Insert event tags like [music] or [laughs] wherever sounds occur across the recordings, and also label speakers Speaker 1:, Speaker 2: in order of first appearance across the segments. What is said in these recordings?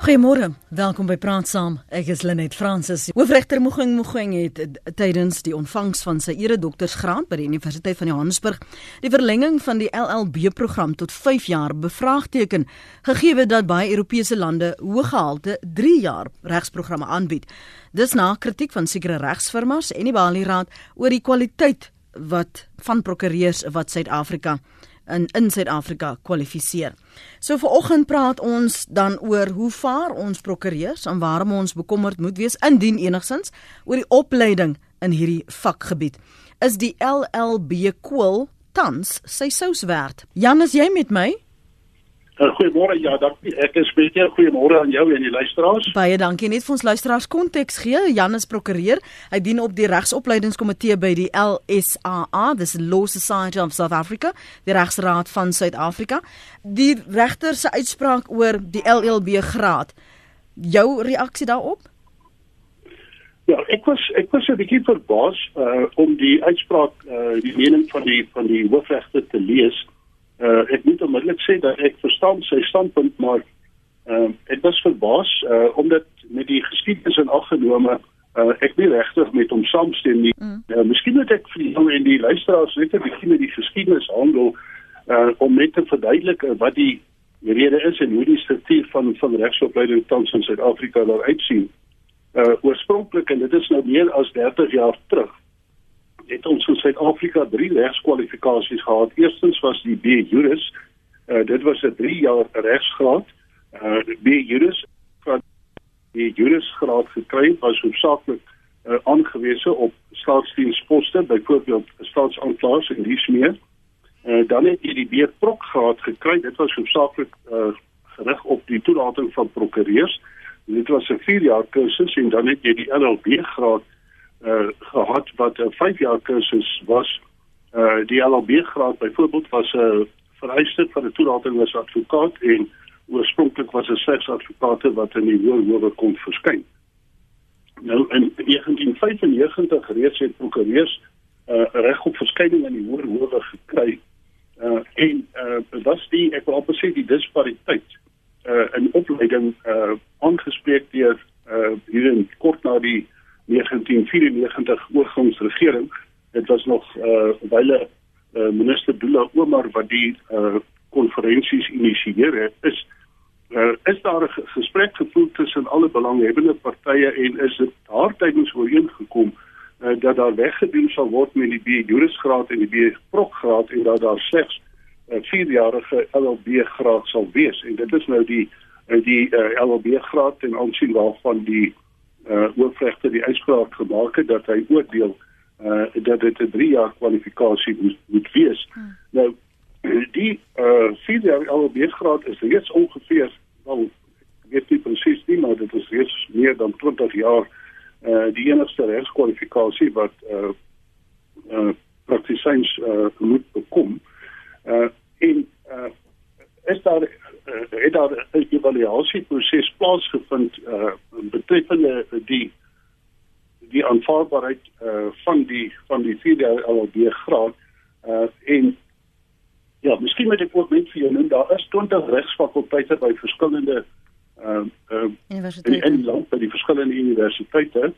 Speaker 1: Goeiemôre, welkom by Praat Saam. Ek is Lenet Fransis. Hoofregter Mogoeng Mogoeng het tydens die ontvangs van sy ere doktorsgraad by die Universiteit van Johannesburg die verlenging van die LLB-program tot 5 jaar bevraagteken, gegee dat baie Europese lande hoëgehalte 3 jaar regsprogramme aanbied. Dis na kritiek van sekere regsfirmas en die Bali Raad oor die kwaliteit wat van prokureurs wat Suid-Afrika in in Suid-Afrika kwalifiseer. So vanoggend praat ons dan oor hoe vaar ons prokureurs en waarom ons bekommerd moet wees indien enigsins oor die opleiding in hierdie vakgebied. Is die LLB kwil tans sy sous werd? Jan, is jy met my?
Speaker 2: Goeiemôre. Ja, dankie. Ek is baie goeiemôre aan jou en die luisteraars.
Speaker 1: Baie dankie. Net vir ons luisteraars konteks gee. Jan is prokureur. Hy dien op die regsopleidingskomitee by die LSAA, dis Law Society of South Africa, die regsraad van Suid-Afrika. Die regter se uitspraak oor die LLB graad. Jou reaksie daarop?
Speaker 2: Ja, ek was ek was 'n bietjie verbaas uh om die uitspraak uh die mening van die van die hoofregter te lees. Uh ek moet onmiddellik sê dat ek verstaan sy standpunt, maar uh ek was verbaas uh omdat met die geskiedenis in aggenome uh ek nie regtig met hom saamstem nie. Mm. Uh, miskien moet ek vir julle en die luisteraars net 'n bietjie met die geskiedenis handel uh om net te verduidelik uh, wat die rede is en hoe die struktuur van van regsopleiding tans in Suid-Afrika daar uitsien. Uh oorspronklik en dit is nou meer as 30 jaar terug het ons in Suid-Afrika drie regskwalifikasies gehad. Eerstens was die B Juris. Uh, dit was 'n 3 jaar regsgraad. Uh B Juris van die Jurisgraad gekry was hoofsaaklik uh, aangewese op staatsdiensposte, byvoorbeeld staatsaanklaers en dies meer. Uh dan het jy die B Prok graad gekry. Dit was hoofsaaklik uh gerig op die toelating van prokureurs. Dit was 'n 4 jaar kursus en dan het jy die LLB graad uh, gehad wat 'n 5 jaar kursus was. Uh die LLB graad byvoorbeeld was 'n uh, vereiste vir 'n toelating as advokaat en oorspronklik was 'n slegs advokate wat in die hoër howe kon verskyn. Nou in 1995 reeds het prokureurs uh reg op verskyning in die hoër howe gekry. Uh en uh was die ek wil amper sê die dispariteit uh in opleiding uh aangespreek deur uh hier in kort na die 1994 oorgangsregering dit was nog uh wyle uh, minister Dula Omar wat die uh konferensies initieer het. Is uh, is daar 'n gesprek gevoer tussen alle belanghebbende partye en is dit daar tydens ooreengekom uh, dat daar weggedoen sal word met die B jurisgraad en die B prokgraad en dat daar slegs 'n uh, 4-jarige LLB graad sal wees? En dit is nou die uh, die uh, LLB graad en aansien waarvan die uh hoofregter die uitspraak gemaak het dat hy oordeel uh dat dit 'n 3 jaar kwalifikasie moet, moet wees. Hmm. Nou [clears throat] die uh vier jaar LLB graad is reeds ongeveer wel ek weet nie presies nie maar dit is reeds meer dan 20 jaar uh die enigste regskwalifikasie wat uh uh praktisyns uh moet bekom. Uh en uh is daar uh, het daar 'n evaluasieproses plaasgevind uh betreffende die die aanvaarbaarheid uh van die van die vierde LLB graad uh en ja, miskien moet ek ook net vir jou noem daar is 20 regsfakulteite by verskillende uh uh universiteite in die land by die verskillende universiteite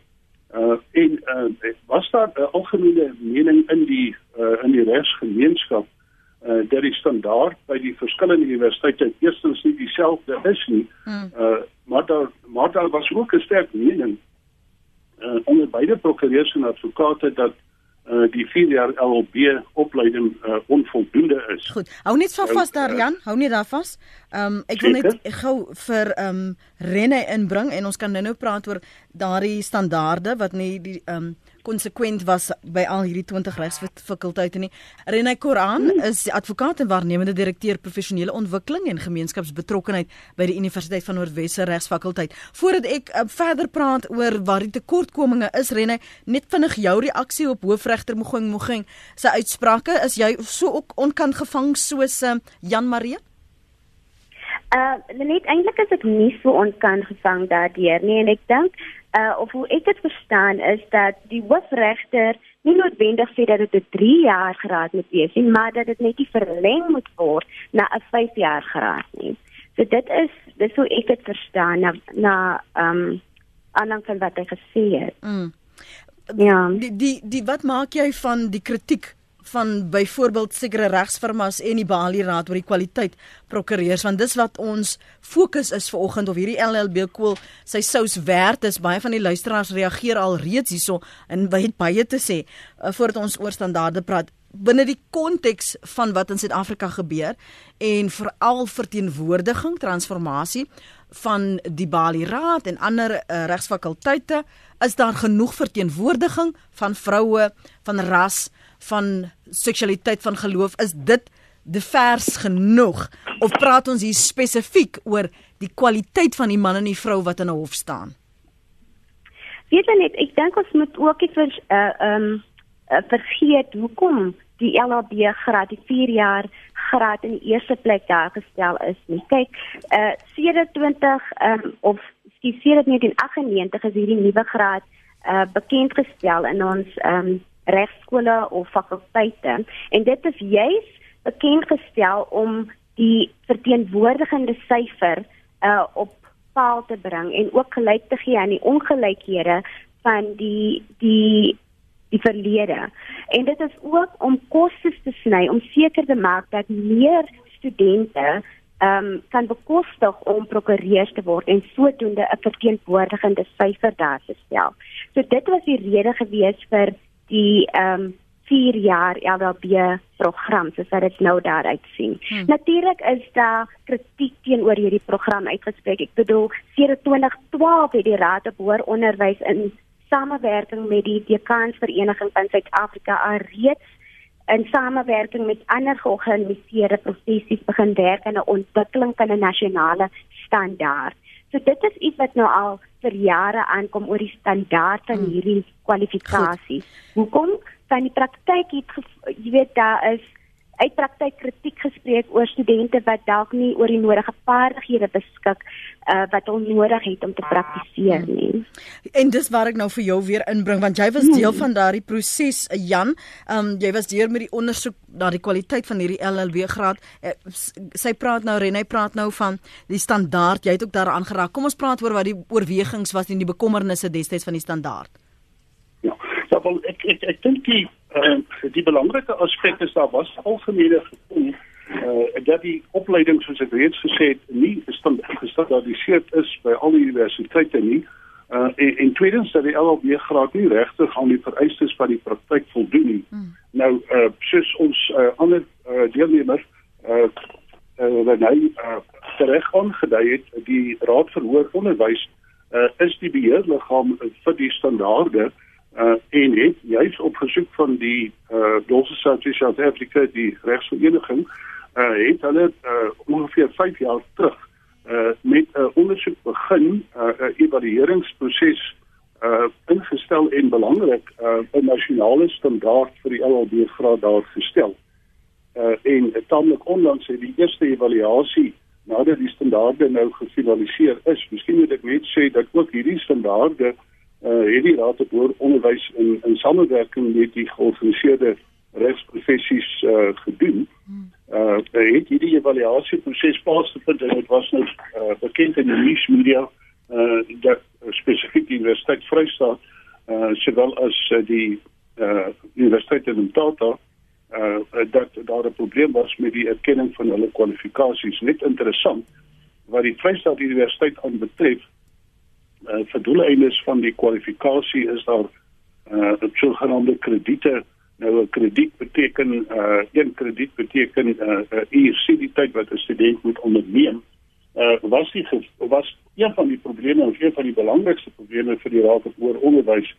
Speaker 2: uh en uh was daar 'n algemene mening in die uh in die regsgemeenskap uh dat die standaard by die verskillende universiteite eerstens nie dieselfde is nie. Hmm. Uh maar daar maar daar was ook 'n sterk mening uh onder beide prokureurs en advokate dat uh die 4 jaar LLB opleiding uh onvoldoende is.
Speaker 1: Goed. Hou net so vas daar Jan, hou net daar vas. Ehm um, ek wil net gou vir ehm um, Renne inbring en ons kan nou-nou praat oor daardie standaarde wat nie die ehm um, konsekwent was by al hierdie 20 regsfakulteite nie. Renay Koran is advokaat en waarnemende direkteur professionele ontwikkeling en gemeenskapsbetrokkenheid by die Universiteit van Noordwes regsfakulteit. Voordat ek uh, verder praat oor waar die tekortkominge is, Renay, net vinnig jou reaksie op hoofregter Mogoeng Mogoeng se uitsprake, is jy so ook onkant gevang soos uh, Jan Marie?
Speaker 3: Uh net eintlik is ek nie so onkant gevang daardeur nie en ek dink uh of hoe ek dit verstaan is dat die hoofregter nie noodwendig sê dat dit 'n 3 jaar graad moet wees nie, maar dat dit net nie verleng moet word na 'n 5 jaar graad nie. So dit is dis hoe ek dit verstaan na na ehm um, aanlang van wat hy gesê het. Mm.
Speaker 1: Ja. Die die die wat maak jy van die kritiek van byvoorbeeld sekere regsfirmas en die Bali Raad oor die kwaliteit prokureurs want dis wat ons fokus is vir oggend of hierdie LLB koel sy sous werd is. Baie van die luisteraars reageer al reeds hierso en het baie te sê uh, voordat ons oor standaarde praat. Binne die konteks van wat in Suid-Afrika gebeur en veral verteenwoordiging transformasie van die Bali Raad en ander uh, regsfakulteite is daar genoeg verteenwoordiging van vroue van ras van seksualiteit van geloof is dit divers genoeg? Of praat ons hier spesifiek oor die kwaliteit van die man en die vrou wat in 'n hof staan?
Speaker 3: Weet jy net ek dink ons moet ook iets vir uh um uh, vergeet hoekom die LHB graad die 4 jaar graad in die eerste plek daar gestel is nie. Kyk uh 27 um of skielik 1998 is hierdie nuwe graad uh bekend gestel in ons um regskole of fakulteite en dit is juis bekend gestel om die verteenwoordigende syfer uh op paal te bring en ook gelyk te gee aan die ongelykhede van die die die verlede. En dit is ook om kostes te sny om seker te maak dat meer studente ehm um, kan bekostig om prokureurs te word en sodoende 'n verteenwoordigende syfer daar te stel. So dit was die rede gewees vir die ehm um, 4 jaar LLB program soos wat dit nou daar uitsien. Hmm. Natuurlik is daar kritiek teenoor hierdie program uitgespreek. Ek bedoel, sedert 2012 het die Raad op Hoër Onderwys in samewerking met die Dekans Vereniging van Suid-Afrika alreeds in samewerking met ander georganiseerde professies begin werk aan 'n ontwikkeling van 'n nasionale standaard. So dit is iets wat nou al vir jare aankom oor die standaard van hmm. hierdie kwalifikasies. Hoekom? Van die praktyk het jy weet daar is uit praktyk kritiek gespreek oor studente wat dalk nie oor die nodige vaardighede beskik uh, wat hulle nodig het om te praktiseer hmm. nie.
Speaker 1: En dis waar ek nou vir jou weer inbring want jy was hmm. deel van daardie proses uh, Jan. Ehm um, jy was deur met die ondersoek na die kwaliteit van hierdie LLB graad. Uh, sy praat nou Renay praat nou van die standaard. Jy het ook daaraan geraak. Kom ons praat oor wat die oorwegings was en die bekommernisse destyds van die standaard.
Speaker 2: Ja, ja wel, ek ek ek dink die uh, die belangrike aspek is daar was algemene gevoel uh dat die opleiding soos ek reeds gesê het nie gestandaardiseer is by al die universiteite nie uh en, en tweedens dat die LLB graad nie regtig aan die vereistes van die praktyk voldoen nie. Hmm. Nou uh soos ons uh, ander uh, deelnemers uh uh wat nou uh, reg aangedui het die Raad vir Hoër Onderwys uh is die beheerliggaam vir die standaarde uh uh en het juis op versoek van die uh Law Society of South Africa die regsvereniging uh het hulle uh ongeveer 5 jaar terug uh met 'n uh, ondersoek begin 'n uh, evalueringsproses uh ingestel en belangrik uh 'n nasionale standaard vir die LLB graad daar gestel. Uh en tamelik onlangs het die eerste evaluasie nadat die standaarde nou gefinaliseer is, miskien moet ek net sê dat ook hierdie standaarde uh uh, het die raad op onderwys in in samewerking met die georganiseerde regsprofessies uh, gedoen. Uh het hierdie evaluasie proses plaasgevind en dit was nou uh, bekend in die nuus media uh dat uh, spesifiek die Universiteit Vryheid uh sowel as uh, die uh Universiteit in Tata uh dat daar 'n probleem was met die erkenning van hulle kwalifikasies. Net interessant wat die Vryheid Universiteit aanbetref uh, vir doeleindes van die kwalifikasie is daar uh, 'n sogenaamde krediete. Nou 'n krediet beteken uh, een krediet beteken 'n uh, uh, universiteit wat 'n student moet onderneem. Uh, was die was een van die probleme of een van die belangrikste probleme vir die raad oor onderwys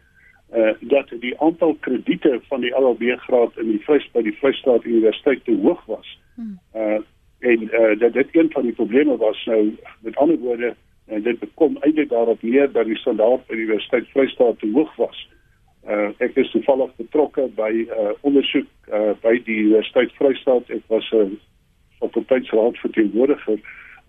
Speaker 2: uh, dat die aantal krediete van die LLB graad in die Vryheid by die Vrystaat Universiteit te hoog was. Uh, en uh, dat dit een van die probleme was. Nou met ander woorde en dit kom eintlik daarop neer dat die standaard by die Universiteit Vryheid te hoog was. Uh ek is toevallig betrokke by 'n uh, ondersoek uh by die Universiteit Vryheid. Ek was 'n uh, fakulteitsraad verteenwoordiger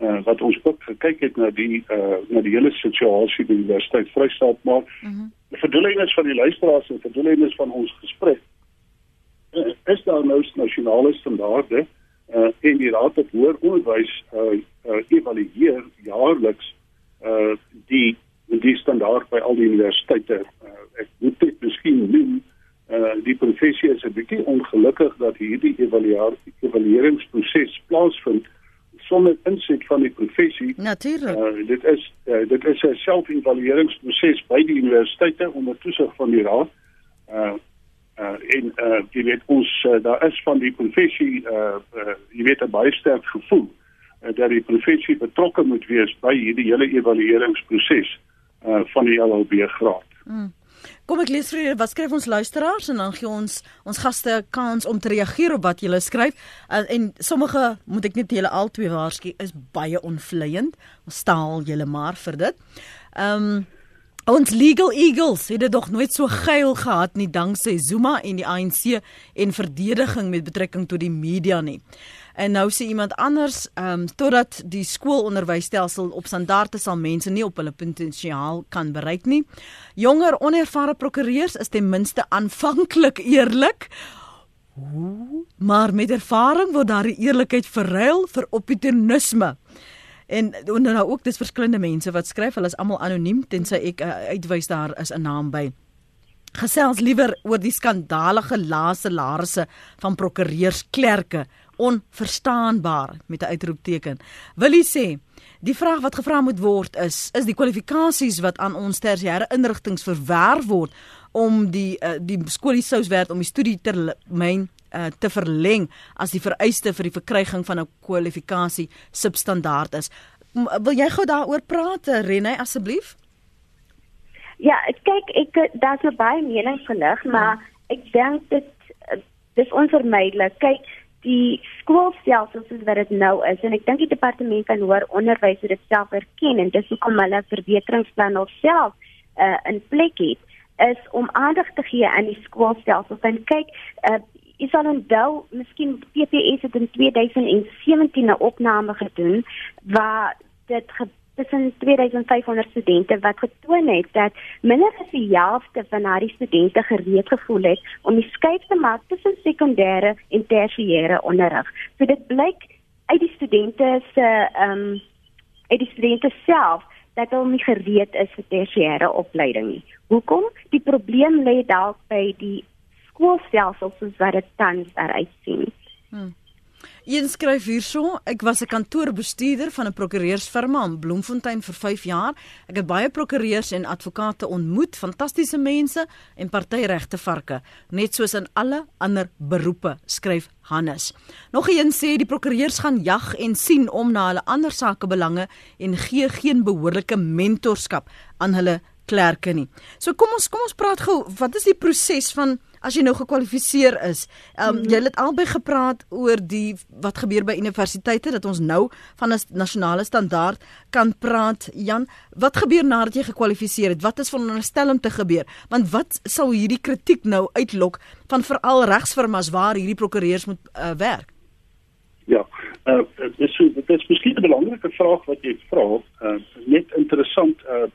Speaker 2: uh wat ons ook gekyk het na die uh na die hele situasie by die Universiteit Vryheid maar mm -hmm. verdoelings van die luisteraars en verdoelings van ons gesprek uh, is daar nou nasionale standaarde uh, en die raad het hoër onderwys uh, uh, evalueer jaarliks uh, die die standaard by al die universiteite. Uh, ek moet dit miskien noem uh, die professie is 'n bietjie ongelukkig dat hierdie evalueringsproses plaasvind sonder insig van die professie.
Speaker 1: Natuurlik. Uh,
Speaker 2: dit is uh, dit is 'n selfevalueringsproses by die universiteite onder toesig van die raad. Uh, uh in uh jy weet ons uh, daar is van die professie uh, uh jy weet 'n baie sterk gevoel uh, dat die professie betrokke moet wees by hierdie hele evalueringsproses uh van die LLB graad. Mm.
Speaker 1: Kom ek lees vir julle wat skryf ons luisteraars en dan gee ons ons gaste kans om te reageer op wat julle skryf. Uh, en sommige moet ek net julle albei waarsku is baie onvleiend. Ons staal julle maar vir dit. Ehm um, ons legal eagles het dit nog nooit so geil gehad nie danksy Zuma en die ANC en verdediging met betrekking tot die media nie. En nou sê iemand anders, ehm um, totdat die skoolonderwysstelsel op standaarde sal mense nie op hulle potensiaal kan bereik nie. Jonger onervare prokureurs is ten minste aanvanklik eerlik. Ooh, maar met ervaring word daardie eerlikheid verruil vir opportunisme. En en nou ook dis verskillende mense wat skryf, hulle is almal anoniem tensy ek uh, uitwys daar is 'n naam by. Gesels liewer oor die skandalige lae salarisse van prokureurs, klerke onverstaanbaar met 'n uitroepteken. Wil jy sê die vraag wat gevra moet word is is die kwalifikasies wat aan ons tersiêre inrigtinge verwerf word om die uh, die skooliesous werd om die studie termyn uh, te verleng as die vereiste vir die verkryging van 'n kwalifikasie substandaard is. Wil jy gou daaroor praat Renay asseblief?
Speaker 3: Ja, kyk ek daar's 'n baie mening gelig, maar ek dink dit dis onvermydelik. Kyk, die skoolstelsel soos wat dit nou is en ek dink die departement van hoër onderwys het dit self erken en dis hoekom hulle verbeteringsplan self uh, in plek het is om aandag te gee aan die skoolstelsel. En kyk uh, is al onthou miskien PPS het in 2017 'n opname gedoen waar dit tussen 2500 studente wat getoon het dat minder as die helfte van haar studente gereed gevoel het om die skuif te maak tussen sekondêre en tersiêre onderrig. So dit blyk uit die studente se ehm um, uit die studente self dat hulle nie gereed is vir tersiêre opleiding nie. Hoekom? Die probleem lê dalk by die skoolstelsel soos wat dit tans daar uitsien. Hmm.
Speaker 1: Een skryf hierso, ek was 'n kantoorbestuurder van 'n prokureursfirma in Bloemfontein vir 5 jaar. Ek het baie prokureurs en advokate ontmoet, fantastiese mense en partyregte varke, net soos in alle ander beroepe, skryf Hannes. Nog een sê die prokureurs gaan jag en sien om na hulle ander sakebelange en gee geen behoorlike mentorskap aan hulle klerke nie. So kom ons kom ons praat gou, wat is die proses van as jy nou gekwalifiseer is. Ehm um, mm. jy het albei gepraat oor die wat gebeur by universiteite dat ons nou van 'n nasionale standaard kan praat. Jan, wat gebeur nadat jy gekwalifiseer het? Wat is veronderstel om te gebeur? Want wat sou hierdie kritiek nou uitlok van veral regsfirmas waar hierdie prokureurs moet uh, werk?
Speaker 2: Ja, uh, dit is dit is miskien 'n belangrike vraag wat jy vra. Uh, net interessant uh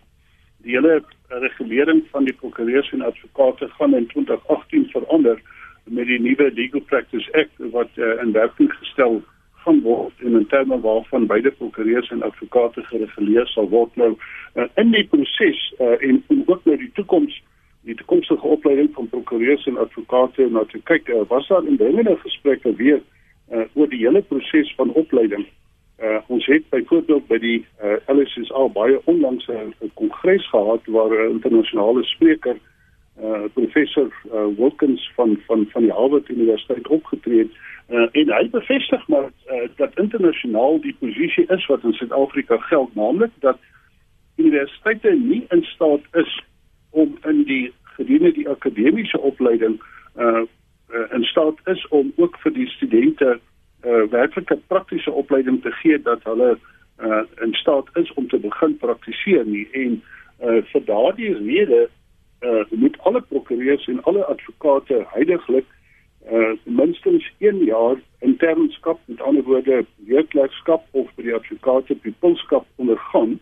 Speaker 2: die hele regulering van die prokureurs en advokate gaan in 2018 verander met die nuwe Legal Practice Act wat uh, in werking gestel gaan word en in terme waarvan beide prokureurs en advokate gereguleer sal word nou uh, in die proses uh, en en ook nou die toekoms die toekomstige opleiding van prokureurs en advokate nou te kyk uh, was daar indringende gesprekke weer uh, oor die hele proses van opleiding Uh, ons het byvoorbeeld by die uh, LSSA baie onlangs 'n kongres gehad waar 'n internasionale spreker uh, professor uh, Wilkins van van van die Harvard Universiteit opgetree het. Uh, en hy bevestig maar uh, dat internasionaal die posisie is wat in Suid-Afrika geld naamlik dat universiteite nie in staat is om in die gedurende die akademiese opleiding uh, uh, in staat is om ook vir die studente uh, werklike praktiese opleiding te gee dat hulle uh, in staat is om te begin praktiseer nie en uh, vir daardie rede uh, moet alle prokureurs en alle advokate heidaglik uh, minstens 1 jaar internskap met ander woorde werklikskap of by die advokate pupilskap ondergaan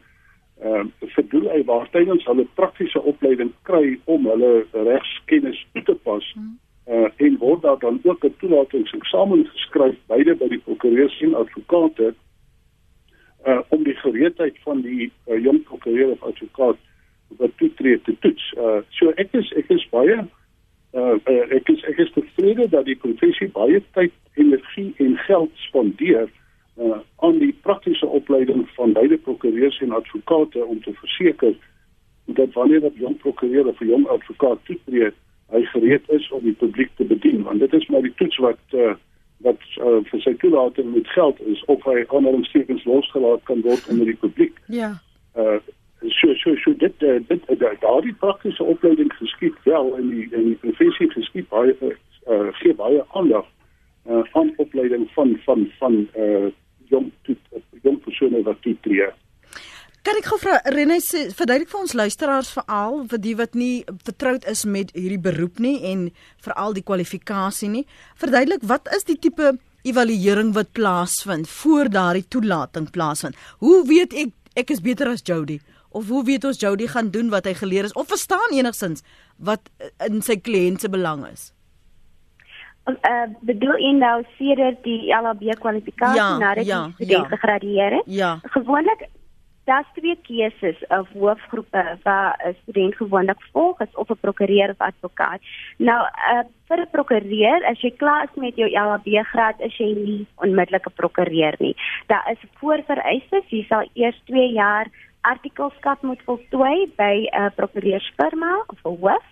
Speaker 2: uh, vir doel waar tydens hulle praktiese opleiding kry om hulle regskennis toe te pas hmm. Uh, en word daar dan ook 'n toelatingseksamen geskryf beide by die prokureurs en advokate uh, om die gereedheid van die uh, jong prokureur of advokaat wat toetree te toets. Uh, so ek is ek is baie uh, uh, ek is ek is tevrede dat die professie baie tyd, energie en geld spandeer uh, aan die praktiese opleiding van beide prokureurs en advokate om te verseker dat wanneer 'n jong prokureur of 'n jong advokaat toetree, hy gereed is om die publiek te bedien want dit is maar die toets wat uh, wat uh, vir sy toelating met geld is of hy aanhalingstekens losgelaat kan word onder die publiek.
Speaker 1: Ja.
Speaker 2: Uh so so so dit uh, dit uh, daardie praktiese opleiding geskied wel in die in die professie geskied baie uh, gee baie aandag uh, aan opleiding van van van uh jong toet, jong persone wat toetree.
Speaker 1: Kan ek gou vra Renée sê verduidelik vir ons luisteraars veral vir die wat nie vertroud is met hierdie beroep nie en veral die kwalifikasie nie. Verduidelik wat is die tipe evaluering wat plaasvind voor daardie toelating plaasvind? Hoe weet ek ek is beter as Jody? Of hoe weet ons Jody gaan doen wat hy geleer is of verstaan enigsins wat in sy kliënt se belang is?
Speaker 3: Uh, bedoel in nou sedert die LHB kwalifikasie
Speaker 1: Ja,
Speaker 3: nadat
Speaker 1: ja,
Speaker 3: die student
Speaker 1: ja.
Speaker 3: gegradueer het.
Speaker 1: Ja.
Speaker 3: Gewoonlik daar's twee keuses of hoofgroepe waar 'n student gewoonlik volg is of 'n prokureur of advokaat. Nou uh, vir 'n prokureur, as jy klaar is met jou LHB graad, is jy nie onmiddellik 'n prokureur nie. Daar is voorvereistes, jy sal eers 2 jaar artikelskap moet voltooi by 'n uh, prokureursfirma of 'n hoof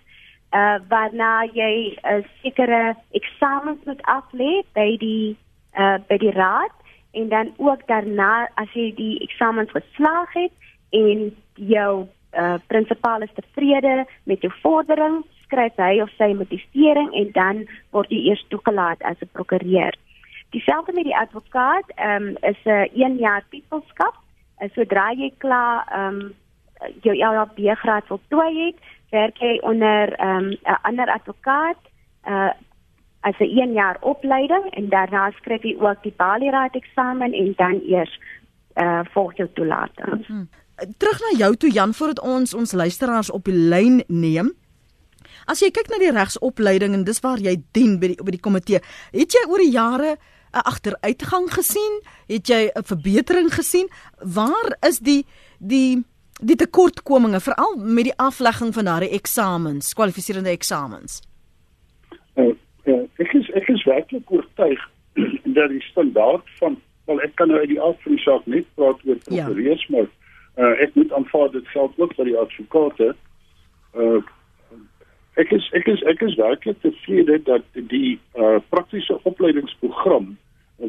Speaker 3: uh waarna jy 'n uh, sekere eksamens moet aflê by die uh by die raad en dan ook daarna as jy die eksamens geslaag het en jou uh prinsipaal is tevrede met jou vordering, skryf hy of sy motivering en dan word jy eers toegelaat as 'n prokureur. Dieselfde met die advokaat, ehm um, is 'n uh, 1 jaar titelskap. Uh, sodra jy klaar ehm um, jou LLB graad voltooi het, werk jy onder ehm, 'n um, ander advokaat uh as 'n 1 jaar opleiding en daarna skryf jy ook die Bali-raad eksamen en dan eers uh volg jou toelating.
Speaker 1: Hmm. Terug na jou toe Jan voordat ons ons luisteraars op die lyn neem. As jy kyk na die regsopleiding en dis waar jy dien by die by die komitee, het jy oor die jare 'n agteruitgang gesien? Het jy 'n verbetering gesien? Waar is die die die tekortkominge veral met die aflegging van daardie eksamens, kwalifiserende eksamens?
Speaker 2: Uh, uh, ek is ek is werklik oortuig [clears throat] dat die standaard van wel ek kan nou uit die aard van die saak net praat oor prokureurs ja. maar uh, ek moet aanvaar dit geld ook vir die advokate. Uh, ek is ek is ek is werklik tevrede dat die uh, praktiese opleidingsprogram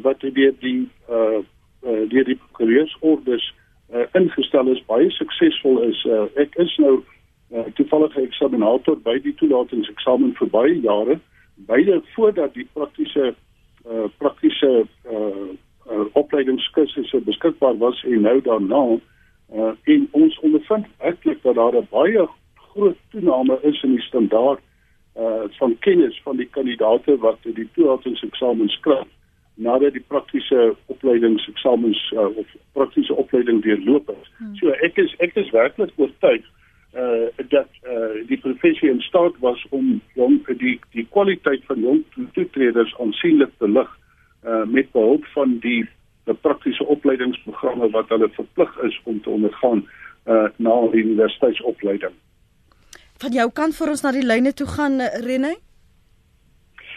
Speaker 2: wat deur die uh, uh, deur die prokureursorders uh, ingestel is baie suksesvol is. Uh, ek is nou uh, toevallige eksaminator by die toelatingseksamen vir baie jare beide voordat die praktiese uh, praktiese uh, uh, opleidingskursusse beskikbaar was en nou daarna uh, en ons ondervind eintlik dat daar 'n baie groot toename is in die standaard uh, van kennis van die kandidaate wat die toelatingseksamen skryf nadat die praktiese opleidingseksamens uh, of praktiese opleiding deurloop het. Hmm. So ek is ek is werklik oortuig uh dat uh die professie in staat was om jong die die kwaliteit van jong toetreders aansienlik te lig uh met behulp van die die praktiese opleidingsprogramme wat hulle verplig is om te ondergaan uh na die universiteitsopleiding.
Speaker 1: Van jou kant vir ons na die lyne toe gaan Rene?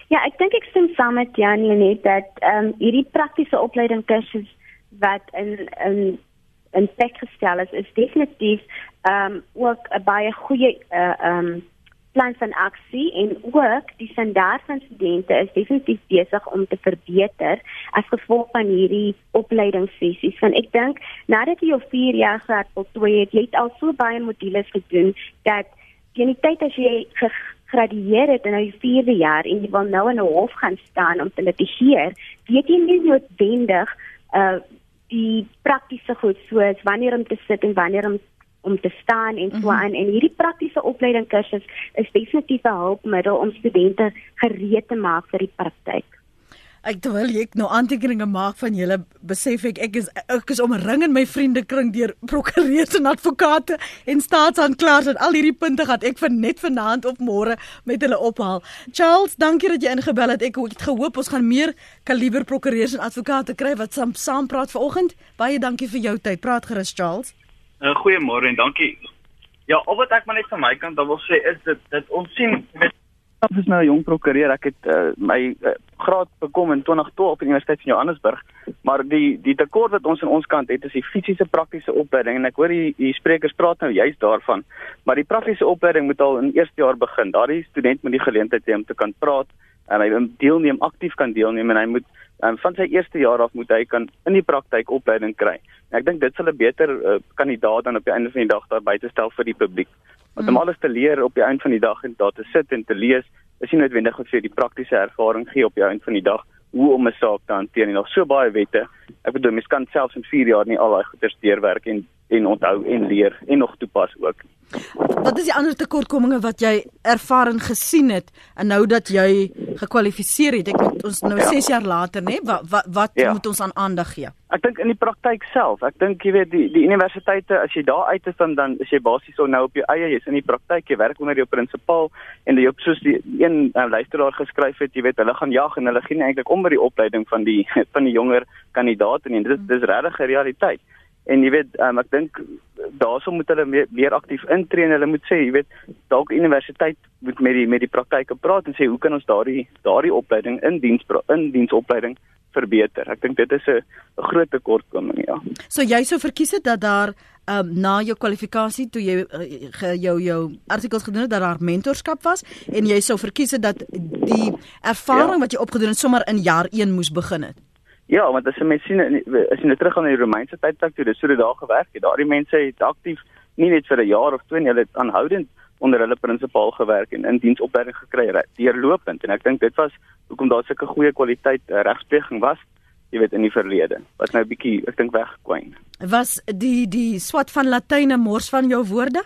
Speaker 3: Ja, ek dink ek stem saam met Janie net dat ehm um, hierdie praktiese opleiding kursus wat in in in plek gestel is, is definitief ehm um, ook 'n baie goeie uh ehm um, plan van aksie en ook die standaard van studente is definitief besig om te verbeter as gevolg van hierdie opleidingssessies. Want ek dink nadat jy jou 4 jaar graad voltooi het, jy het al so baie modules gedoen dat teen die tyd as jy gegradueer het in jou 4de jaar en jy wil nou in 'n hof gaan staan om te litigeer, weet jy nie noodwendig uh die praktiese goed soos wanneer om te sit en wanneer om om te staan en so aan mm -hmm. en hierdie praktiese opleiding kursus is definitief 'n hulpmiddel om studente gereed te maak vir die praktyk.
Speaker 1: Ek terwyl ek nou aantekeninge maak van julle besef ek ek is ek is omring in my vriendekring deur prokureurs en advokate en staatsaanklaers en al hierdie punte gaan ek vir net vanaand of môre met hulle ophaal. Charles, dankie dat jy ingebel het. Ek het gehoop ons gaan meer kaliber prokureurs en advokate kry wat saam saam praat vanoggend. Baie dankie vir jou tyd. Praat gerus Charles.
Speaker 4: Uh, Goeiemôre en dankie. Ja, al wat ek maar net van my kant dan wil sê is dit dit ons sien met Ek is nou 'n jong prokureur. Ek het uh, my uh, graad bekom in 2012 op die Universiteit van Johannesburg. Maar die die tekort wat ons aan ons kant het is die fisiese praktiese opleiding en ek hoor die, die sprekers praat nou juist daarvan. Maar die praktiese opleiding moet al in eerste jaar begin. Daardie student moet die geleentheid hê om te kan praat en hy moet deelneem, aktief kan deelneem en hy moet um, van sy eerste jaar af moet hy kan in die praktyk opleiding kry. En ek dink dit sal 'n beter uh, kandidaat dan op die einde van die dag daar buite stel vir die publiek. Want om hmm. alles te leer op die einde van die dag en daar te sit en te lees, is nie noodwendig om vir die praktiese ervaring gee op die einde van die dag hoe om 'n saak te hanteer nie. Daar's so baie wette. Ek bedoel mens kan selfs in 4 jaar nie al daai goeie deurwerk en en onthou en leer en nog toepas ook.
Speaker 1: Wat is die ander tekortkominge wat jy ervaar en gesien het en nou dat jy gekwalifiseer het? Ek moet ons nou 6 ja. jaar later, nê? Wat wat, wat ja. moet ons aan aandag gee?
Speaker 4: Ek dink in die praktyk self. Ek dink jy weet die die universiteite as jy daar uit is dan dan is jy basies so nou op jou eie, jy's in die praktyk, jy werk onder jou prinsipaal en jy op soos die een uh, luisteraar geskryf het, jy weet hulle gaan jag en hulle gee eintlik om by die opleiding van die [laughs] van die jonger kandidaate en dit dis regtig 'n realiteit en jy weet um, ek dink daaroor moet hulle meer, meer aktief intree en hulle moet sê jy weet dalk universiteit moet met die met die praktyke praat en sê hoe kan ons daardie daardie opleiding in diens in diensopleiding verbeter. Ek dink dit is 'n groot tekortkoming ja.
Speaker 1: So jy sou verkies het dat daar um, na jou kwalifikasie toe jy uh, jou jou artikels gedoen het dat daar mentorskap was en jy sou verkies het dat die ervaring ja. wat jy opgedoen het sommer in jaar 1 moes begin het.
Speaker 4: Ja, want as jy mens sien as jy net terug gaan na die Romeinse tydperk toe, dis so dit daar gewerk het. Daardie mense het aktief nie net vir 'n jaar of twee nie, hulle het aanhoudend onder hulle prinsipaal gewerk en in diensopleiding gekry deurlopend. En ek dink dit was hoekom daar sulke goeie kwaliteit uh, regspleging was jy weet in die verlede wat nou 'n bietjie ek dink weggekwyn.
Speaker 1: Was die die swat van latyne mors van jou woorde?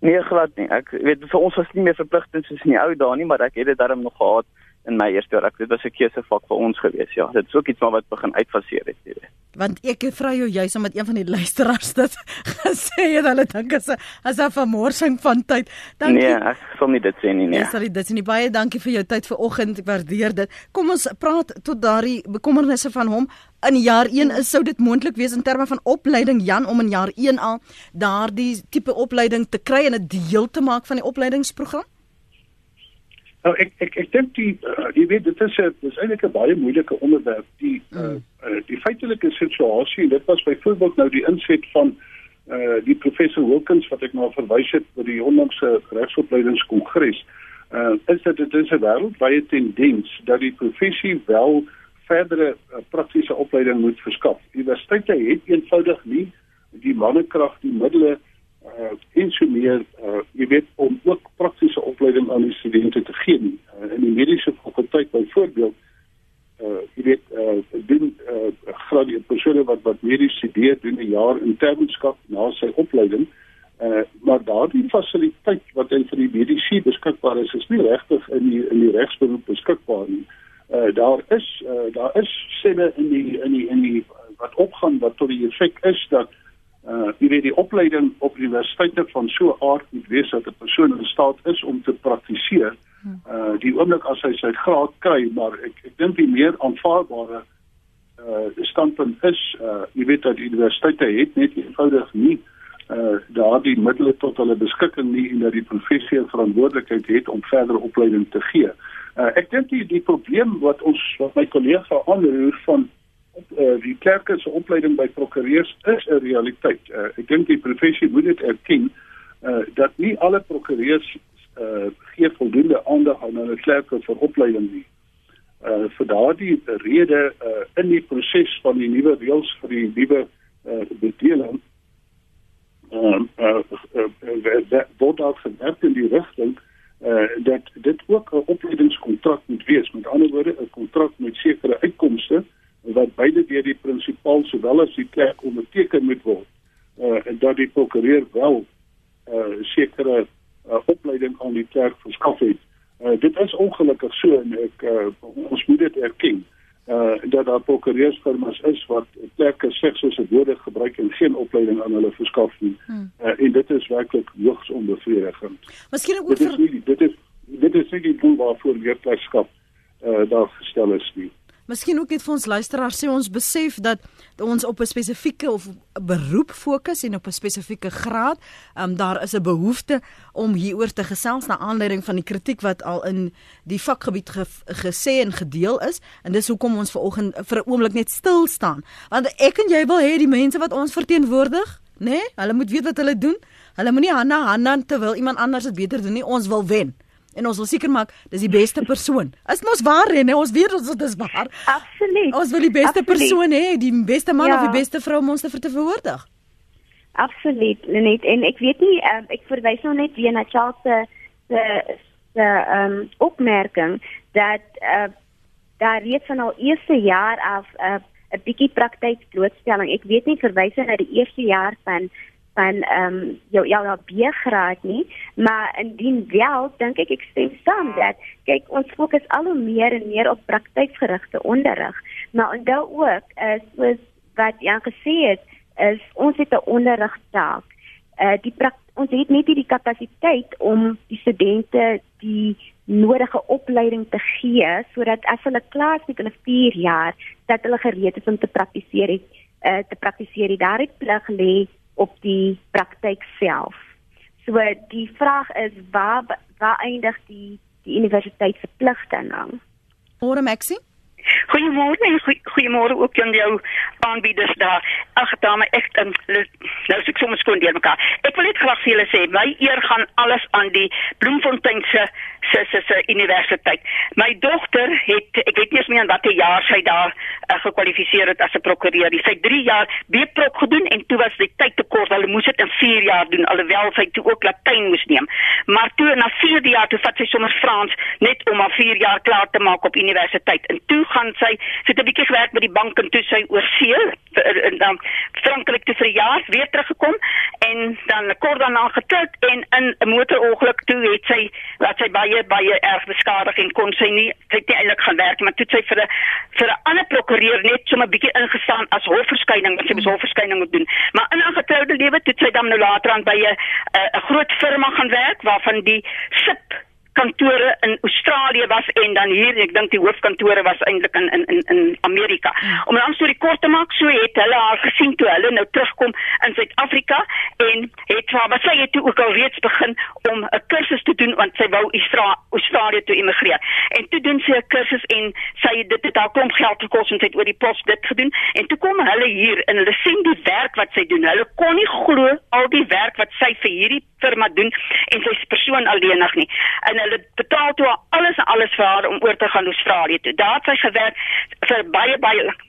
Speaker 4: Nee glad nie. Ek weet vir ons was nie meer verpligtend soos in die ou dae nie maar ek het dit darm nog gehad in my eerste jaar. Ek dit was 'n keusevak vir ons gewees. Ja, dit is ook iets maar wat begin uitfaseer het, jy weet.
Speaker 1: Want ek vra jou juis omdat een van die luisteraars dit [laughs] gesê het hulle dink as 'n as 'n vermorsing van tyd.
Speaker 4: Dankie. Nee, ek sal nie dit sê nie, nee.
Speaker 1: Ja, sorry, dit is nie baie dankie vir jou tyd vanoggend. Ek waardeer dit. Kom ons praat tot daardie bekommernisse van hom. In jaar 1 is sou dit moontlik wees in terme van opleiding Jan om in jaar 1 al daardie tipe opleiding te kry en 'n deel te maak van die opleidingsprogram?
Speaker 2: Nou ek ek ek dink die uh, jy weet dit is 'n dis eintlik 'n baie moeilike onderwerp. Die uh, uh, die feitelike situasie dit was byvoorbeeld nou die inset van uh, die professor Wilkins wat ek nou verwys het by die onlangse regsopleidingskongres uh, is dit dit is 'n wêreldwye tendens dat die professie wel verdere uh, praktiese opleiding moet verskaf. Universiteite het eenvoudig nie die mannekrag, die middele uh en so meer uh jy weet om ook praktiese opleiding aan die studente te gee uh, in die mediese fakulteit byvoorbeeld uh jy weet uh doen uh graad persone wat wat medies studeer doen 'n jaar internskap na sy opleiding. Uh maar daardie fasiliteit wat in vir die mediese beskikbaar is is nie regtig in die in die regsberoep beskikbaar nie. Uh daar is uh daar is sinne in die in die in die wat opgaan wat tot die effek is dat uh jy weet die opleiding op universiteite van so aard moet wees dat 'n persoon in staat is om te praktiseer uh die oomblik as hy sy graad kry maar ek ek dink die meer aanvaarbare uh standpunt is uh jy weet dat universiteite het net eenvoudig nie uh daardie middele tot hulle beskikking nie en dat die professie verantwoordelikheid het om verdere opleiding te gee. Uh ek dink die die probleem wat ons wat my kollega aanroer van op uh, die klerke se opleiding by prokureurs is 'n realiteit. Uh, ek dink die professie moet dit erken uh, dat nie alle prokureurs uh, gee voldoende aandag aan hulle klerke vir opleiding nie. Uh, vir daardie rede uh, in die proses van die nuwe reëls vir die nuwe uh, bedeling uh, uh, uh, word ook verwerk in die rigting uh, dat dit ook 'n opleidingskontrak moet wees. Met ander woorde 'n kontrak met sekere uitkomste uh, wat beide deur die prinsipaal sowel as die klerk onderteken moet word uh, en dat die prokureur wel 'n uh, sekere uh, opleiding aan die klerk verskaf het. Uh, dit is ongelukkig so en ek uh, ons moet dit erken. uh dat daar prokureursfirmas is wat plekke slegs soos 'n woorde gebruik en geen opleiding aan hulle verskaf nie. Hmm. Uh, en dit is werklik hoogs onbevredigend.
Speaker 1: Miskien ook
Speaker 2: dit is nie dit is dit is nie die doel waarvoor leerpleegskap uh daar gestel is nie.
Speaker 1: Miskien ook net vir ons luisteraars sê ons besef dat ons op 'n spesifieke of beroep fokus en op 'n spesifieke graad. Ehm um, daar is 'n behoefte om hieroor te gesels na aanleiding van die kritiek wat al in die vakgebied ge gesê en gedeel is en dis hoekom ons vanoggend vir 'n oomblik net stil staan. Want ek en jy wil hê die mense wat ons verteenwoordig, nê, nee, hulle moet weet wat hulle doen. Hulle moenie hande hande terwyl iemand anders dit beter doen nie. Ons wil wen en ons wil seker maak dis die beste persoon. Is mos waar hè, ons weet ons dit is waar.
Speaker 3: Absoluut.
Speaker 1: Ons wil die beste Absoluut. persoon hê, die beste man ja. of die beste vrou om ons te verteenwoordig.
Speaker 3: Absoluut. Net en ek weet nie um, ek verwys nou net weer na Charles se se se ehm um, opmerking dat uh, daar reeds van al eerste jaar af 'n uh, 'n bietjie praktyk blootstelling. Ek weet nie verwys na die eerste jaar van van ehm um, jou jou B-graad nie, maar indien wel, dink ek ek stem saam dat kyk ons fokus al hoe meer en meer op praktykgerigte onderrig. Maar onthou ook is soos wat Jan gesê het, is ons het 'n onderrigtaak. Uh die ons het net nie die kapasiteit om die studente die nodige opleiding te gee sodat as hulle klaar is met hulle 4 jaar dat hulle gereed is om te praktiseer het, uh, te praktiseer. Daar het plig lê op die praktyk self. So die vraag is waar waar eindig die die universiteit se pligte dan?
Speaker 1: Môre Maxie?
Speaker 5: Goeiemôre en goeiemôre ook aan jou aanbieders daar. Ag dame, ek um, nou sê ek sommer skoon deur mekaar. Ek wil net graag vir julle sê, my eer gaan alles aan die Bloemfontein se se se se universiteit. My dogter het ek weet nie eens meer aan watter jaar sy daar uh, gekwalifiseer het as 'n prokureur. Sy het 3 jaar B-prok gedoen en toe was die tyd te kort. Hulle moes dit in 4 jaar doen alhoewel sy toe ook Latyn moes neem. Maar toe na 4 jaar toe vat sy sommer Frans net om haar 4 jaar klaar te maak op universiteit. En toe gaan sy sy het 'n bietjie gewerk by die bank en toe sy oor see en dan Frankryk toe vir 'n jaar weer teruggekom en dan kort daarna getroud en in 'n motorongeluk toe het sy laat sy baie baie erg beskadig en kon sy nie sy het nie eintlik gaan werk maar toe sy vir 'n vir 'n ander prokureur net so 'n bietjie ingestaan as hofverskyning wat sy mos hofverskyning moet doen. Maar in haar getroude lewe toe sy dan nou later aan by 'n 'n groot firma gaan werk waarvan die SIP kantore in Australië was en dan hier ek dink die hoofkantore was eintlik in in in in Amerika. Ja. Om 'n storie kort te maak, so het hulle haar gesien toe hulle nou terugkom in Suid-Afrika en het maar sy het toe ook al reeds begin om 'n kursus te doen want sy wou Austra Australië toe immigreer. En toe doen sy 'n kursus en sy dit het haar klomp geld gekos en sy het oor die pos dit gedoen en toe kom hulle hier en hulle sien die werk wat sy doen. Hulle kon nie glo al die werk wat sy vir hierdie firma doen en sy is persoon alleenig nie. En hulle betaal toe alles en alles vir haar om oor te gaan Australië toe. Daar het sy gewerk vir baie baie lank.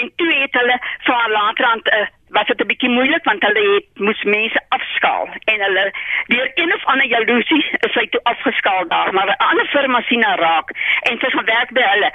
Speaker 5: En toe het hulle vir haar later aan uh, was dit 'n bietjie moeilik want hulle het moes mense afskaal en hulle deur een of ander jaloesie is hy toe afgeskaal daar. Maar 'n ander firma sien haar raak. En sy gaan werk by hulle.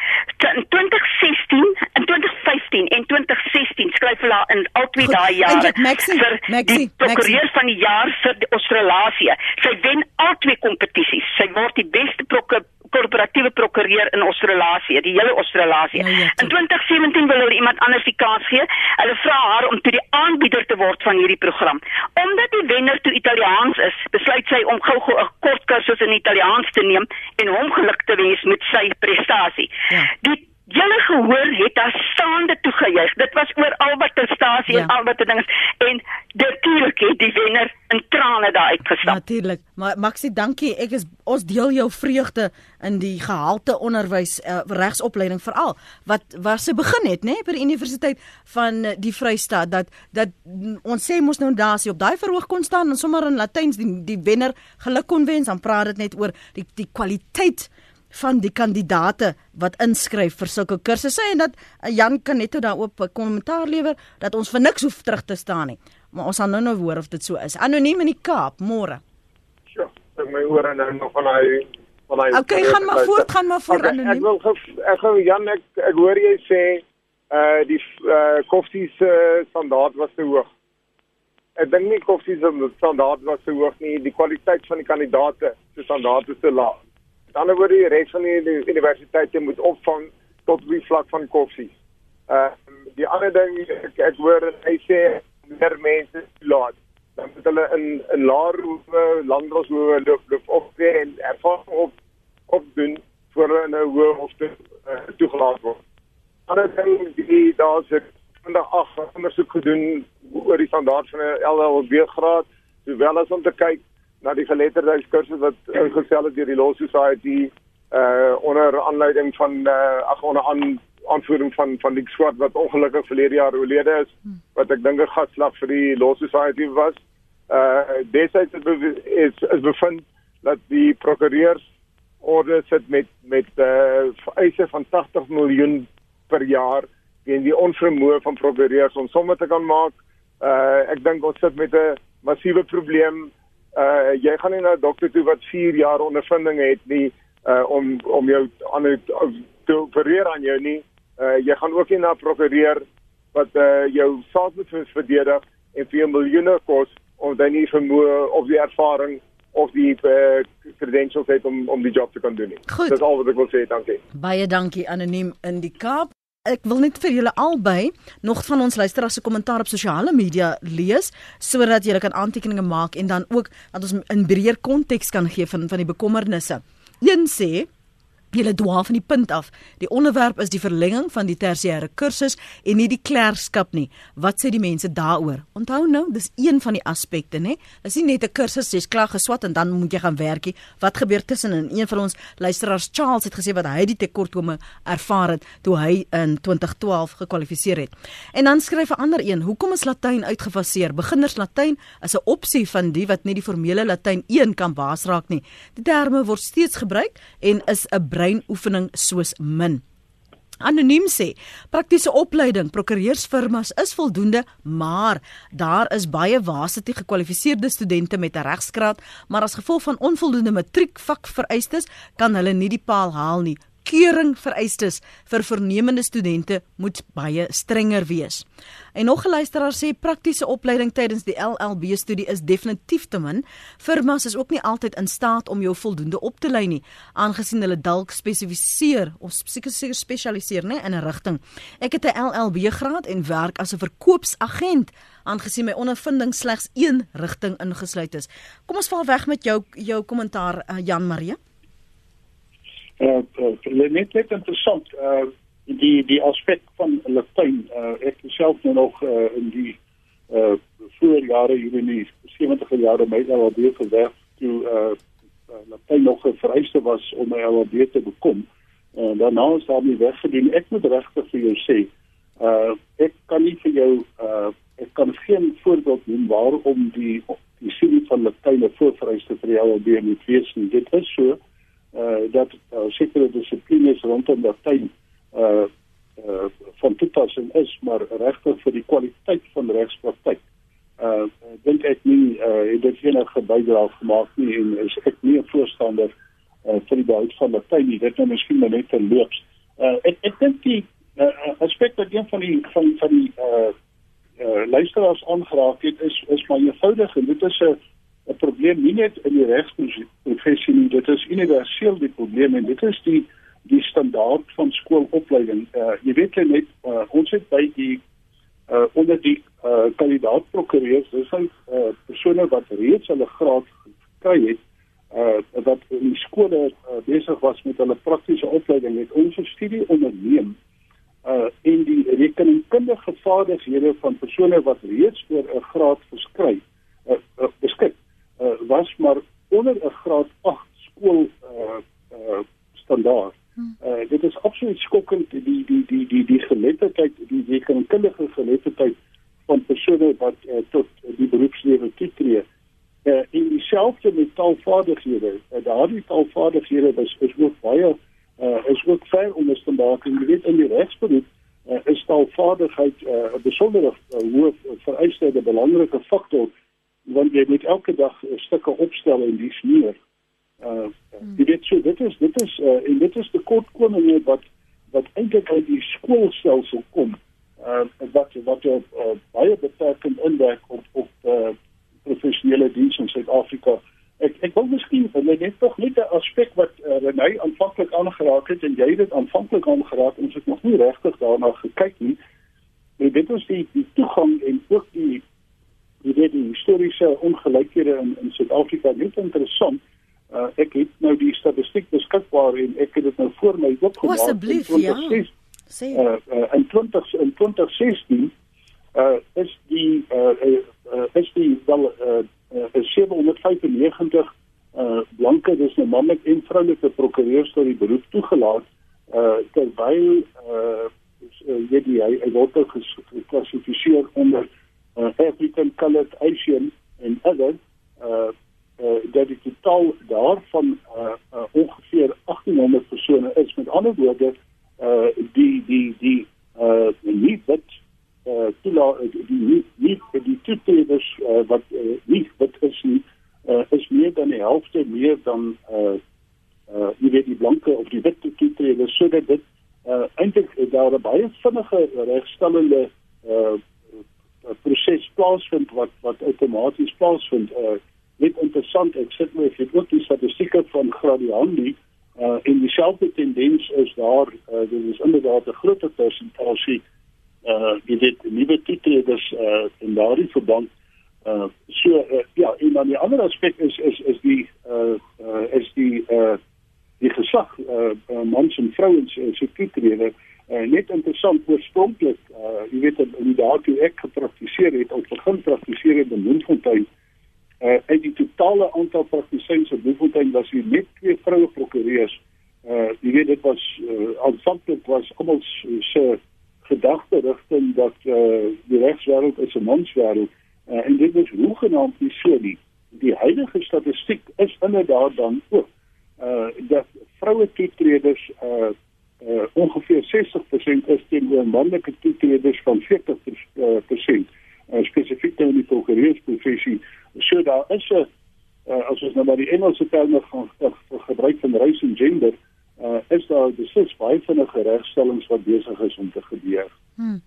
Speaker 5: In 2016 en 2015 en 2016 skryf hulle in al twee daai jare
Speaker 1: Maxie,
Speaker 5: vir
Speaker 1: Maxie,
Speaker 5: die prokureur van die jaar vir die Australasie sy wen al twee kompetisies. Sy word die beste prokureur korporatiewe prokureur in Australasie, die hele Australasie. Nou, ja, in 2017 wil hulle iemand anders die kans gee. Hulle vra haar om toe die aanbieder te word van hierdie program. Omdat die wenner toe Italiaans is, besluit sy om gou-gou 'n kort kursus in Italiaans te neem en hom geluk te wens met sy prestasie. Ja. Die Julle gehoor het daar staande toegejuig. Dit was oor al wat te stasie ja. en al wat te dinge en natuurlik het die wenner in trane daar uitgestap.
Speaker 1: Natuurlik. Maar Maxie, dankie. Ek is ons deel jou vreugde in die gehalte onderwys uh, regsopleiding veral wat waar se begin het, nê, nee, by die universiteit van uh, die Vrystaat dat dat ons sê mos nou daar sy op daai verhoog kon staan en sommer in Latyns die die wenner geluk kon wens, dan praat dit net oor die die kwaliteit van die kandidate wat inskryf vir sulke kursusse en dat uh, Jan kan net daarop 'n kommentaar lewer dat ons vir niks hoef terug te staan nie. Maar ons gaan nou nou hoor of dit so is. Anoniem in die Kaap, môre.
Speaker 6: Ja, ek my ore nou nog van hy van hy
Speaker 1: Okay, gaan maar voort, gaan maar voort okay, anoniem.
Speaker 6: Ek wil ek gou Jan ek ek hoor jy sê uh die uh koffie se uh, standaard was te hoog. Ek dink nie koffie se standaard was te hoog nie, die kwaliteit van die kandidaate se standaard is te laag ander woorde die res van die universiteite moet opvang tot die vlak van koffie. Uh die ander ding ek, ek hoor hy sê meer mense laat dan moet hulle in in laer landros hoe loop loop op en ervaring op op doen voor hulle nou hoë hofte uh, toegelaat word. Ander ding die daar's 'n vandag ag ondersoek gedoen oor die standaard van 'n LLB graad sowel as om te kyk na die geletterdheidskursus wat ingestel is deur die Law Society uh onder aanleiding van uh ag onder aan aanvoering van van die swart wat ongelukkig verlede jaar oorlede is wat ek dink 'n gatslag vir die Law Society was. Uh desyds is is bevind dat die prokureurs orde sit met met uh eise van 80 miljoen per jaar teen die onvermoë van prokureurs om somme te kan maak. Uh ek dink ons sit met 'n massiewe probleem. Uh jy gaan nie na 'n dokter toe wat 4 jaar ondervinding het nie uh om om jou aan te opereer aan jou nie. Uh jy gaan ook nie na 'n prokureur wat uh jou saak moet verdedig en vir jou miljoene kos of jy nie vermoë of die ervaring of die uh, credentials het om om die job te kan doen nie. Dis al wat ek wil sê, dankie.
Speaker 1: Baie dankie anoniem in die Kaap. Ek wil net vir julle albei nog van ons luisteraars se kommentaar op sosiale media lees sodat julle kan aantekeninge maak en dan ook dat ons in breër konteks kan gee van van die bekommernisse. Een sê Julle dwaal van die punt af. Die onderwerp is die verlenging van die tersiêre kursus en nie die klerkskap nie. Wat sê die mense daaroor? Onthou nou, dis een van die aspekte, né? Dis nie net 'n kursus jy's klaar geswat en dan moet jy gaan werkie. Wat gebeur tussenin? Een van ons luisteraars Charles het gesê wat hy die tekortkome ervaar het toe hy in 2012 gekwalifiseer het. En dan skryf 'n ander een, hoekom is Latyn uitgefaseer? Beginners Latyn is 'n opsie van die wat nie die formele Latyn 1 kan baasraak nie. Die terme word steeds gebruik en is 'n breinoefening soos min. Anoniem sê, praktiese opleiding prokureursfirmas is voldoende, maar daar is baie waasete gekwalifiseerde studente met 'n regsgraad, maar as gevolg van onvoldoende matriek vakvereistes kan hulle nie die paal haal nie keuring vereistes vir vernemende studente moet baie strenger wees. En nog 'n luisteraar sê praktiese opleiding tydens die LLB studie is definitief te min. Firmas is ook nie altyd in staat om jou voldoende op te lei nie, aangesien hulle dalk spesifiseer of seker spesialiseer nê in 'n rigting. Ek het 'n LLB graad en werk as 'n verkoopsagent aangesien my ondervinding slegs een rigting ingesluit is. Kom ons val weg met jou jou kommentaar uh, Jan Marie
Speaker 2: uh, uh net net interessant uh die die aspek van Latyn uh ek self nou nog uh in die uh voor jare hier in die 70 jare my LLB gewerk toe uh Latyn nog 'n vereiste was om my LLB te bekom. Uh, daarna is daar nie weggedoen ek moet regtig vir jou sê uh ek kan nie vir jou uh ek kan geen voorbeeld noem waarom die die studie van Latyn 'n voorvereiste vir die LLB moet wees nie. Dit is so uh, dat uh, sekere dissiplines rondom dat tyd uh uh van toepassing is maar regtig vir die kwaliteit van regspraktyk. Uh dink ek nie uh het dit enige bydrae gemaak nie en is nie 'n voorstander uh vir die behoud van die tyd nie. Dit nou miskien net verloops. Uh ek ek dink die uh, aspek wat een van die van van die uh uh luisteraars aangeraak het is is maar eenvoudig en dit is 'n 'n probleem nie net in die regsprofessie nie, dit is universeel die probleem en dit is die die standaard van skoolopleiding. Uh jy weet net uh, ons het by die uh onder die uh kandidaat prokureurs, dis al uh persone wat reeds hulle graad gekry het, uh wat in die skole uh, besig was met hulle praktiese opleiding met ons studie onderneem uh in die rekenkundige vaardighede van persone wat reeds oor 'n graad verskryf uh, uh beskik uh, was maar onder 'n graad 8 skool uh, uh, standaard. Uh, dit is absoluut skokkend die die die die die geletterdheid die rekenkundige geletterdheid van persone wat uh, tot die beroepslewe toetree. Uh, in dieselfde met taalvaardighede. Uh, daardie taalvaardighede is is ook baie uh, is ook ver onderstandaar en jy weet in die regsberoep uh, is taalvaardigheid 'n uh, besondere uh, hoë vereiste 'n belangrike faktor want jy moet elke dag stukke opstel en dis meer. Uh jy weet so dit is dit is uh, en dit is die kortkominge wat wat eintlik uit die skoolstelsel kom. Uh wat wat op uh, baie beperkend inwerk op op uh professionele dienste in Suid-Afrika. Ek ek wil miskien net tog net 'n aspek wat uh, Renay aanvanklik aangeraak het en jy dit aanvanklik aangeraak ons het nog nie regtig daarna gekyk nie. Maar dit is die die toegang en ook die die weet die historiese ongelykhede in in Suid-Afrika net interessant. Uh, ek het nou die statistiek beskikbaar en ek het dit nou voor my opgemaak.
Speaker 1: Asseblief, ja.
Speaker 2: Sê uh, uh, in 20 in 2016 uh is die uh, uh, uh is die wel uh, uh 795 uh blanke dis nou mannelike en vroulike prokureurs tot die beroep toegelaat uh terwyl uh jy die hy, hy word geklassifiseer onder uh, African colored Asian en other uh uh dat die totaal daarvan uh, uh ongeveer 1800 persone is. Met ander woorde uh die die die uh nie wat uh toela die nie nie die toetreders uh, wat uh, nie wat is nie uh, is meer dan die helfte meer dan uh uh jy weet die blanke of die witte toetreders sodat dit uh eintlik daar 'n baie vinnige regstellende uh proses plaasvind wat wat outomaties plaasvind uh net interessant ek sit my ek het ook die statistieke van Gradiandi uh en dieselfde tendens is daar uh dit is inderdaad 'n groot persentasie uh jy weet nuwe toetreders uh in daardie verband Uh so uh, ja, en dan die ander aspek is is is die uh uh is die uh die geslag uh, uh mans en vrouens uh, se toetrede uh, net interessant oorspronklik uh jy weet in die dae toe ek gepraktiseer het of begin praktiseer in Bloemfontein uh uit die totale aantal praktisyns in Bloemfontein was hier net twee vroue prokureurs uh jy weet dit was uh, aanvanklik was almal se gedagte rigting dat uh die regswêreld is 'n manswêreld Uh, en dit is hoegenaamd nie so nie. Die huidige statistiek is inderdaad dan ook uh dat vroue toetreders uh uh ongeveer 60% is teenoor manlike toetreders van 40% uh, percent, uh, spesifiek in die prokureursprofessie. So daar is 'n uh, as ons nou maar die Engelse terme gaan gebruik van race en gender, uh is daar beslis baie vinnige regstellings wat besig is om te gebeur.
Speaker 1: Hmm.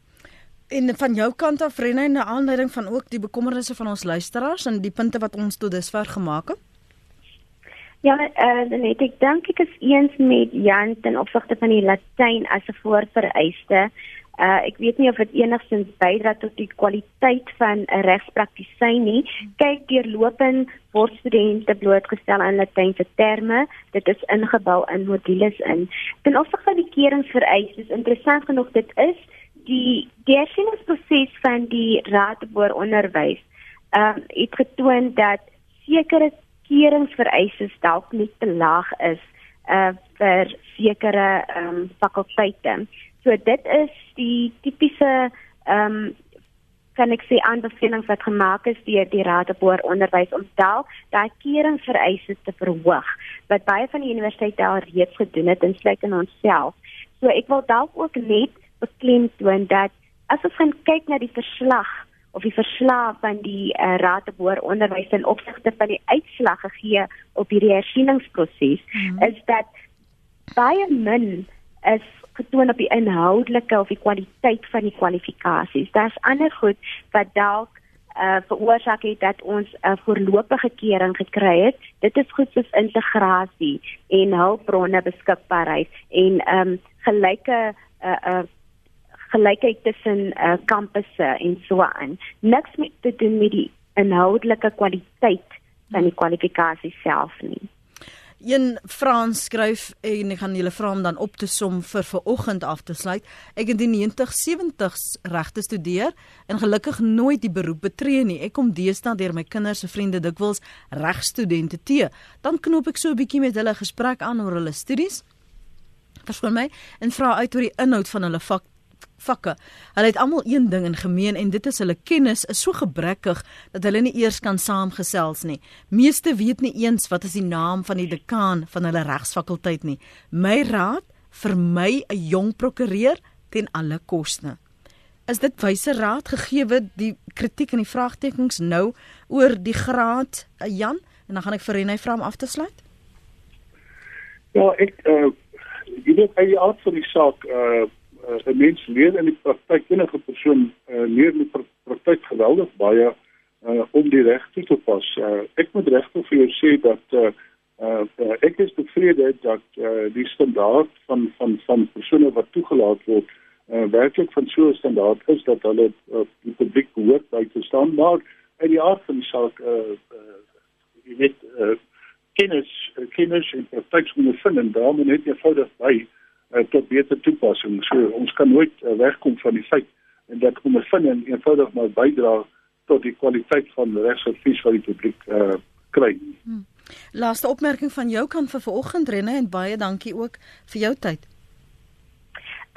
Speaker 1: En van jou kant af Renne en 'n aanleiding van ook die bekommernisse van ons luisteraars en die punte wat ons tot dusver gemaak het.
Speaker 3: Ja, eh uh, net ek dink ek is eens met Jan ten opsigte van die Latyn as 'n voorvereiste. Uh ek weet nie of dit enigstens bydra tot die kwaliteit van 'n regspraktisyn nie. Kyk, deurlopend word studente blootgestel aan Latynse terme. Dit is ingebou in modules in. Ten opsigte van die keringsvereistes, interessant genoeg dit is die deursingsproses van die raad oor onderwys ehm um, het getoon dat sekere keringvereistes dalk nie te laag is uh vir sekere ehm um, fakulteite. So dit is die tipiese ehm um, kan ek sê aanbevelings wat gemaak is deur die raad oor onderwys om dalk daai keringvereistes te verhoog wat baie van die universiteite al reeds gedoen het insluitend onsself. So ek wil dalk ook net beklemtoon dat as ons gaan kyk na die verslag of die verslag van die uh, Raad te Boer Onderwys in opsigte van die uitslag gegee op hierdie hersieningsproses mm -hmm. is dat baie min is getoon op die inhoudelike of die kwaliteit van die kwalifikasies. Daar's ander goed wat dalk uh veroorsaak het dat ons 'n uh, voorlopige kering gekry het. Dit is goed soos integrasie en hulpbronne beskikbaarheid en ehm um, gelyke uh uh gelykheid tussen uh, kampusse en so aan. Niks met te doen met die inhoudelike kwaliteit van die kwalifikasie self nie.
Speaker 1: Een Frans skryf en ek gaan julle vra om dan op te som vir vanoggend af te sluit. Ek het die 90s 70s regte studeer en gelukkig nooit die beroep betree nie. Ek kom deesdae deur my kinders se vriende dikwels regstudente te. Dan knoop ek so 'n bietjie met hulle gesprek aan oor hulle studies. Verskoon my en vra uit oor die inhoud van hulle vak vakke. Hulle het almal een ding in gemeen en dit is hulle kennis is so gebrekkig dat hulle nie eers kan saamgesels nie. Meeste weet nie eens wat is die naam van die dekaan van hulle regsfakulteit nie. My raad vir my 'n jong prokureur ten alle koste. Is dit wyse raad gegee die kritiek en die vraagtekens nou oor die graad uh, Jan en dan gaan ek vir Renay vra om af te sluit?
Speaker 2: Ja, ek uh jy weet hy het vir die saak uh uh, 'n mens leer in die praktyk enige persoon uh, leer in die praktyk geweldig baie uh, om die reg toe te pas. Uh, ek moet regtig vir jou sê dat uh, Uh, ek is tevrede dat uh die standaard van van van persone wat toegelaat word uh werklik van so 'n standaard is dat hulle uh, die publiek behoort by te staan maar uit die aard van die saak uh, uh jy weet uh kennis kennis en praktyksondervinding daarmee net eenvoudig by tot beter toepassing so ons kan nooit uh, wegkom van die feit en dat ondervinding eenvoudig maar bydra tot die kwaliteit van regsadvies wat die publiek uh kry. Hmm.
Speaker 1: Laaste opmerking van jou kan vir vanoggend Renne en baie dankie ook vir jou tyd.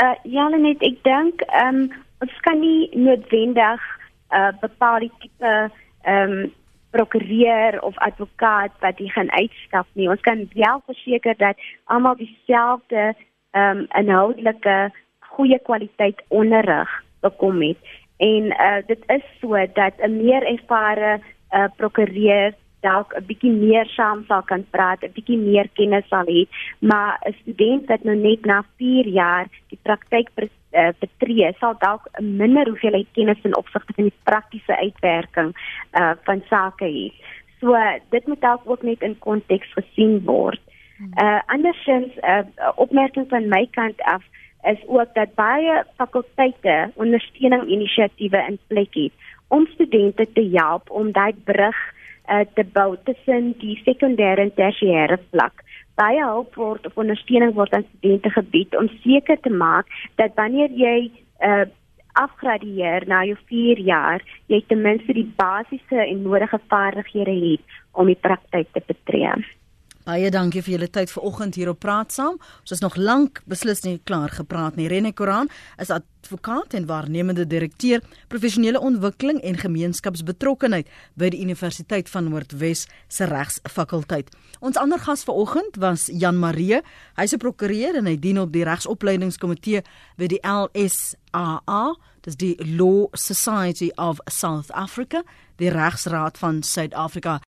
Speaker 3: Uh ja, net ek dink ehm um, ons kan nie noodwendig uh bepaalde tipe ehm um, prokureur of advokaat wat jy gaan uitstap nie. Ons kan wel verseker dat almal dieselfde ehm um, inhoudelike goeie kwaliteit onderrig bekom het. En uh dit is so dat 'n meer ervare uh prokureur dalk 'n bietjie meer saam sal kan praat, 'n bietjie meer kennis sal hê, maar 'n student wat nou net na 4 jaar die praktyk uh, betree, sal dalk 'n minder hoeveelheid kennis in opsigte van die praktiese uitwerking uh van sake hê. So dit moet dalk ook net in konteks gesien word. Uh andersins 'n uh, opmerking van my kant af is ook dat baie fakulteite ondersteuning inisiatiewe in plek het om studente te help om daai brug uh, te bou tussen die sekondêre en tersiêre vlak. Baie hulp word of ondersteuning word aan studente gebied om seker te maak dat wanneer jy uh, afgradeer na jou 4 jaar, jy ten minste die basiese en nodige vaardighede het om die praktyk te betree.
Speaker 1: Baie dankie vir julle tyd vanoggend hier op Praat Saam. Ons is nog lank beslis nie klaar gepraat nie. Rene Koran is advokaat en waarnemende direkteur professionele ontwikkeling en gemeenskapsbetrokkenheid by die Universiteit van Noordwes se regsfakulteit. Ons ander gas vanoggend was Jan Marie. Hy's 'n prokureur en hy dien op die regsopleidingskomitee by die LSAA, dis die Law Society of South Africa, die regsraad van Suid-Afrika.